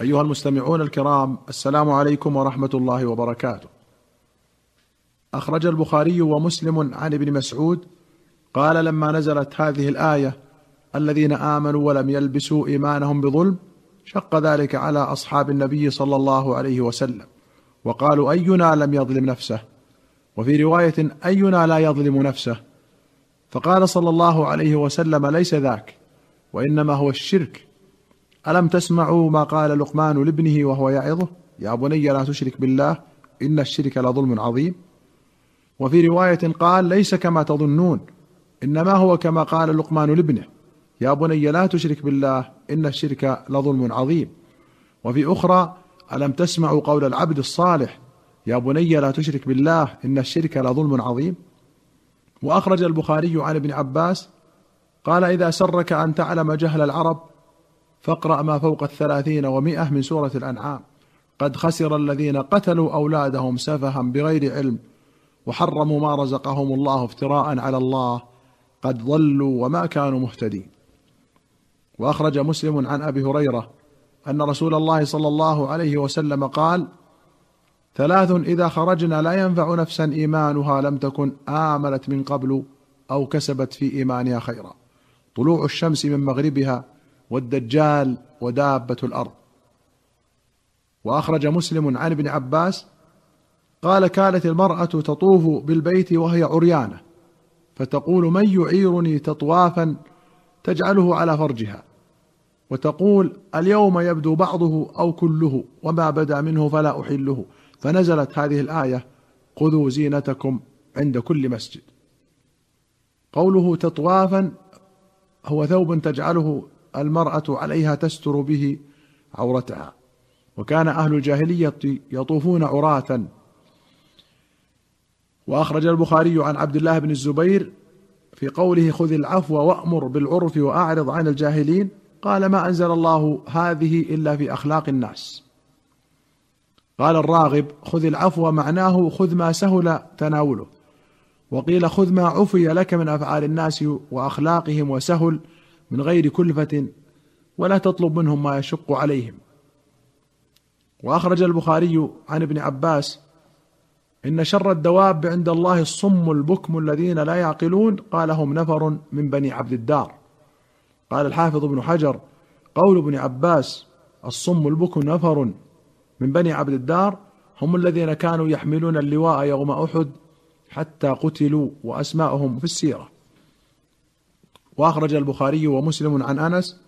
أيها المستمعون الكرام السلام عليكم ورحمة الله وبركاته. أخرج البخاري ومسلم عن ابن مسعود قال لما نزلت هذه الآية الذين آمنوا ولم يلبسوا إيمانهم بظلم شق ذلك على أصحاب النبي صلى الله عليه وسلم وقالوا أينا لم يظلم نفسه؟ وفي رواية أينا لا يظلم نفسه؟ فقال صلى الله عليه وسلم ليس ذاك وإنما هو الشرك ألم تسمعوا ما قال لقمان لابنه وهو يعظه؟ يا بني لا تشرك بالله إن الشرك لظلم عظيم. وفي رواية قال ليس كما تظنون إنما هو كما قال لقمان لابنه. يا بني لا تشرك بالله إن الشرك لظلم عظيم. وفي أخرى ألم تسمعوا قول العبد الصالح؟ يا بني لا تشرك بالله إن الشرك لظلم عظيم. وأخرج البخاري عن ابن عباس قال إذا سرك أن تعلم جهل العرب فاقرأ ما فوق الثلاثين ومائه من سورة الأنعام. قد خسر الذين قتلوا أولادهم سفها بغير علم وحرموا ما رزقهم الله افتراء على الله. قد ضلوا وما كانوا مهتدين. وأخرج مسلم عن أبي هريرة أن رسول الله صلى الله عليه وسلم قال ثلاث إذا خرجنا لا ينفع نفسا إيمانها لم تكن آمنت من قبل أو كسبت في إيمانها خيرا. طلوع الشمس من مغربها والدجال ودابة الأرض. وأخرج مسلم عن ابن عباس قال كانت المرأة تطوف بالبيت وهي عريانة فتقول من يعيرني تطوافا تجعله على فرجها وتقول اليوم يبدو بعضه أو كله وما بدا منه فلا أحله. فنزلت هذه الآية خذوا زينتكم عند كل مسجد. قوله تطوافا هو ثوب تجعله المرأة عليها تستر به عورتها. وكان أهل الجاهلية يطوفون عراه وأخرج البخاري عن عبد الله بن الزبير في قوله خذ العفو وأمر بالعرف وأعرض عن الجاهلين. قال ما أنزل الله هذه إلا في أخلاق الناس. قال الراغب خذ العفو معناه خذ ما سهل تناوله. وقيل خذ ما عفي لك من أفعال الناس وأخلاقهم وسهل من غير كلفة ولا تطلب منهم ما يشق عليهم. وأخرج البخاري عن ابن عباس إن شر الدواب عند الله الصم البكم الذين لا يعقلون قال هم نفر من بني عبد الدار. قال الحافظ ابن حجر قول ابن عباس الصم البكم نفر من بني عبد الدار هم الذين كانوا يحملون اللواء يوم أحد حتى قتلوا وأسماءهم في السيرة. وأخرج البخاري ومسلم عن أنس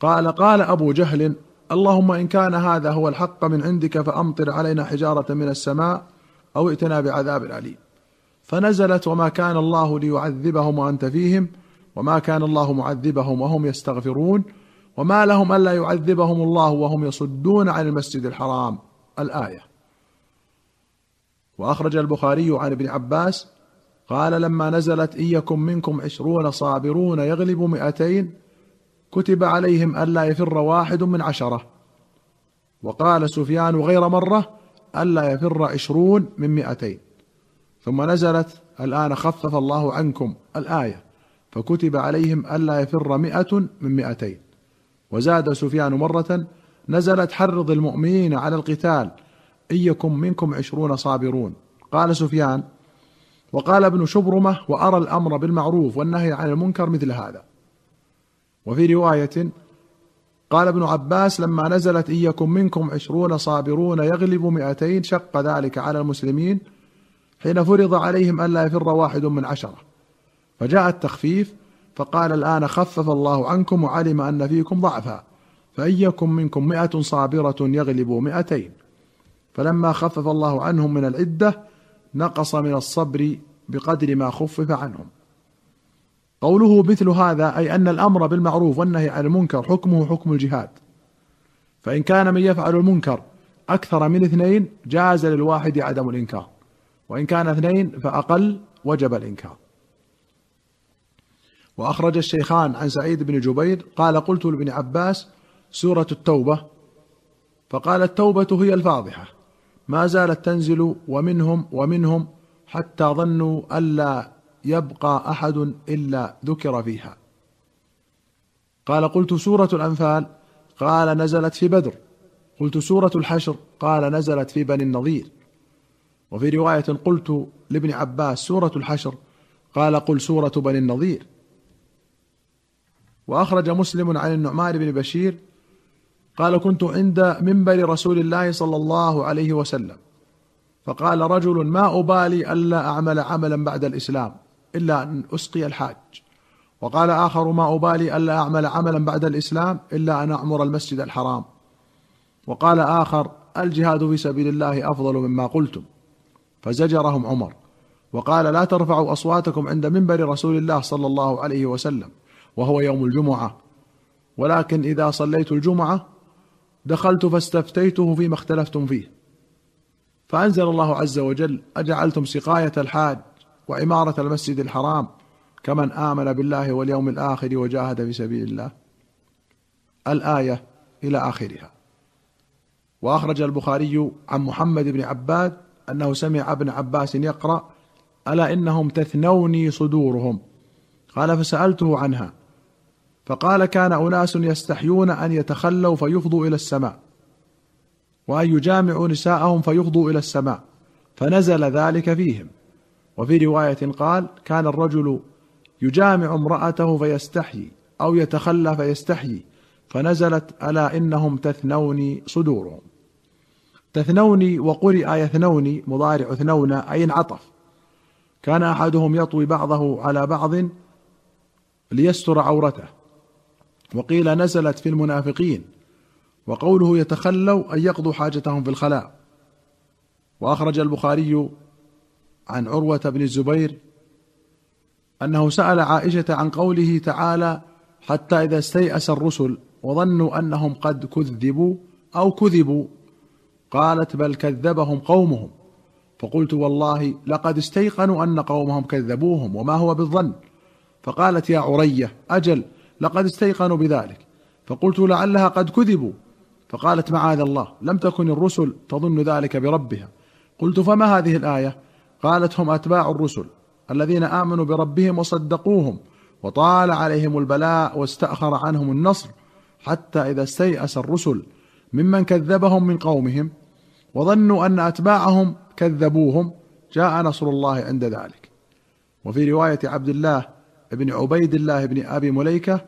قال قال أبو جهل اللهم إن كان هذا هو الحق من عندك فأمطر علينا حجارة من السماء أو ائتنا بعذاب أليم. فنزلت وما كان الله ليعذبهم وأنت فيهم وما كان الله معذبهم وهم يستغفرون وما لهم ألا يعذبهم الله وهم يصدون عن المسجد الحرام. الآية. وأخرج البخاري عن ابن عباس قال لما نزلت إن يكن منكم عشرون صابرون يغلب مئتين كتب عليهم ألا يفر واحد من عشرة. وقال سفيان غير مرة ألا يفر عشرون من مئتين. ثم نزلت الآن خفف الله عنكم الآية فكتب عليهم ألا يفر مئة من مئتين. وزاد سفيان مرة نزلت حرض المؤمنين على القتال إن يكن منكم عشرون صابرون. قال سفيان وقال ابن شبرمة وأرى الأمر بالمعروف والنهي عن المنكر مثل هذا. وفي رواية قال ابن عباس لما نزلت إن يكن منكم عشرون صابرون يغلب مئتين شق ذلك على المسلمين حين فرض عليهم ألا يفر واحد من عشرة. فجاء التخفيف فقال الآن خفف الله عنكم وعلم أن فيكم ضعفا فإن يكن منكم مئة صابرة يغلبوا مئتين. فلما خفف الله عنهم من العدة نقص من الصبر بقدر ما خفف عنهم. قوله مثل هذا أي أن الأمر بالمعروف والنهي عن المنكر حكمه حكم الجهاد. فإن كان من يفعل المنكر أكثر من اثنين جاز للواحد عدم الإنكار. وإن كان اثنين فأقل وجب الإنكار. وأخرج الشيخان عن سعيد بن جبير قال قلت لابن عباس سورة التوبة. فقال التوبة هي الفاضحة. ما زالت تنزل ومنهم ومنهم حتى ظنوا الا يبقى أحد إلا ذكر فيها. قال قلت سورة الأنفال قال نزلت في بدر. قلت سورة الحشر قال نزلت في بني النضير. وفي رواية قلت لابن عباس سورة الحشر قال قل سورة بني النضير. وأخرج مسلم عن النعمان بن بشير قال كنت عند منبر رسول الله صلى الله عليه وسلم. فقال رجل ما أبالي ألا أعمل عملا بعد الإسلام إلا أن أسقي الحاج. وقال آخر ما أبالي ألا أعمل عملا بعد الإسلام إلا أن أعمر المسجد الحرام. وقال آخر الجهاد في سبيل الله أفضل مما قلتم. فزجرهم عمر. وقال لا ترفعوا أصواتكم عند منبر رسول الله صلى الله عليه وسلم وهو يوم الجمعة. ولكن إذا صليت الجمعة دخلت فاستفتيته فيما اختلفتم فيه. فأنزل الله عز وجل أجعلتم سقاية الحاج وعمارة المسجد الحرام كمن آمن بالله واليوم الآخر وجاهد في سبيل الله. الآية إلى آخرها. وأخرج البخاري عن محمد بن عباد أنه سمع ابن عباس يقرأ ألا إنهم تثنوني صدورهم؟ قال فسألته عنها. فقال كان أناس يستحيون أن يتخلوا فيفضوا إلى السماء. وأن يجامعوا نساءهم فيفضوا إلى السماء. فنزل ذلك فيهم. وفي رواية قال كان الرجل يجامع امرأته فيستحيي أو يتخلى فيستحيي. فنزلت ألا إنهم تثنوني صدورهم. تثنوني وقرئ يثنوني مضارع ثنون أي انعطف. كان أحدهم يطوي بعضه على بعض ليستر عورته. وقيل نزلت في المنافقين. وقوله يتخلوا أن يقضوا حاجتهم في الخلاء. وأخرج البخاري عن عروة بن الزبير أنه سأل عائشة عن قوله تعالى حتى إذا استيأس الرسل وظنوا أنهم قد كذبوا أو كذبوا قالت بل كذبهم قومهم. فقلت والله لقد استيقنوا أن قومهم كذبوهم وما هو بالظن. فقالت يا عرية أجل لقد استيقنوا بذلك. فقلت لعلها قد كذبوا. فقالت معاذ الله لم تكن الرسل تظن ذلك بربها. قلت فما هذه الآية؟ قالت هم أتباع الرسل الذين آمنوا بربهم وصدقوهم وطال عليهم البلاء واستأخر عنهم النصر حتى إذا استيأس الرسل ممن كذبهم من قومهم وظنوا أن أتباعهم كذبوهم جاء نصر الله عند ذلك. وفي رواية عبد الله بن عبيد الله بن أبي مليكة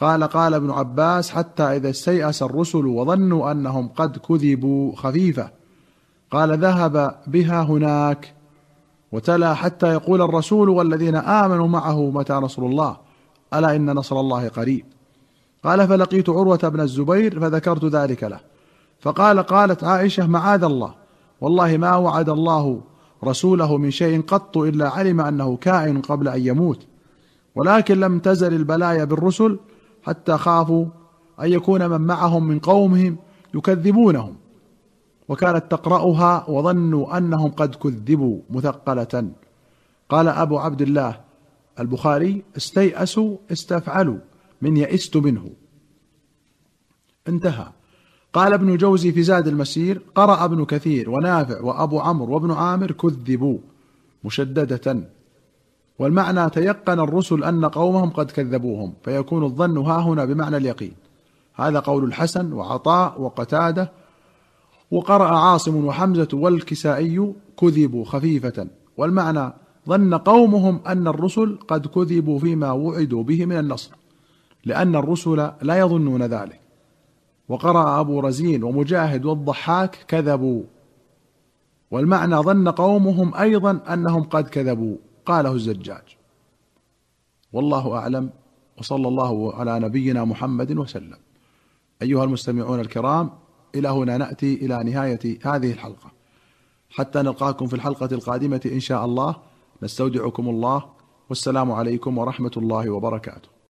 قال قال ابن عباس حتى إذا استيأس الرسل وظنوا أنهم قد كذبوا خفيفة. قال ذهب بها هناك وتلا حتى يقول الرسول والذين آمنوا معه متى نصر الله؟ ألا إن نصر الله قريب. قال فلقيت عروة بن الزبير فذكرت ذلك له. فقال قالت عائشة معاذ الله. والله ما وعد الله رسوله من شيء قط إلا علم أنه كائن قبل أن يموت. ولكن لم تزل البلايا بالرسل حتى خافوا أن يكون من معهم من قومهم يكذبونهم وكانت تقرأها وظنوا أنهم قد كذبوا مثقلة. قال أبو عبد الله البخاري استيأسوا استفعلوا من يئست منه. انتهى. قال ابن جوزي في زاد المسير قرأ ابن كثير ونافع وأبو عمرو وابن عامر كذبوا مشددة. والمعنى تيقن الرسل أن قومهم قد كذبوهم فيكون الظن ها هنا بمعنى اليقين. هذا قول الحسن وعطاء وقتادة. وقرأ عاصم وحمزة والكسائي كذبوا خفيفة. والمعنى ظن قومهم أن الرسل قد كذبوا فيما وعدوا به من النصر لأن الرسل لا يظنون ذلك. وقرأ أبو رزين ومجاهد والضحاك كذبوا. والمعنى ظن قومهم أيضا أنهم قد كذبوا. قاله الزجاج. والله أعلم وصلى الله على نبينا محمد وسلم. أيها المستمعون الكرام إلى هنا نأتي إلى نهاية هذه الحلقة. حتى نلقاكم في الحلقة القادمة إن شاء الله. نستودعكم الله. والسلام عليكم ورحمة الله وبركاته.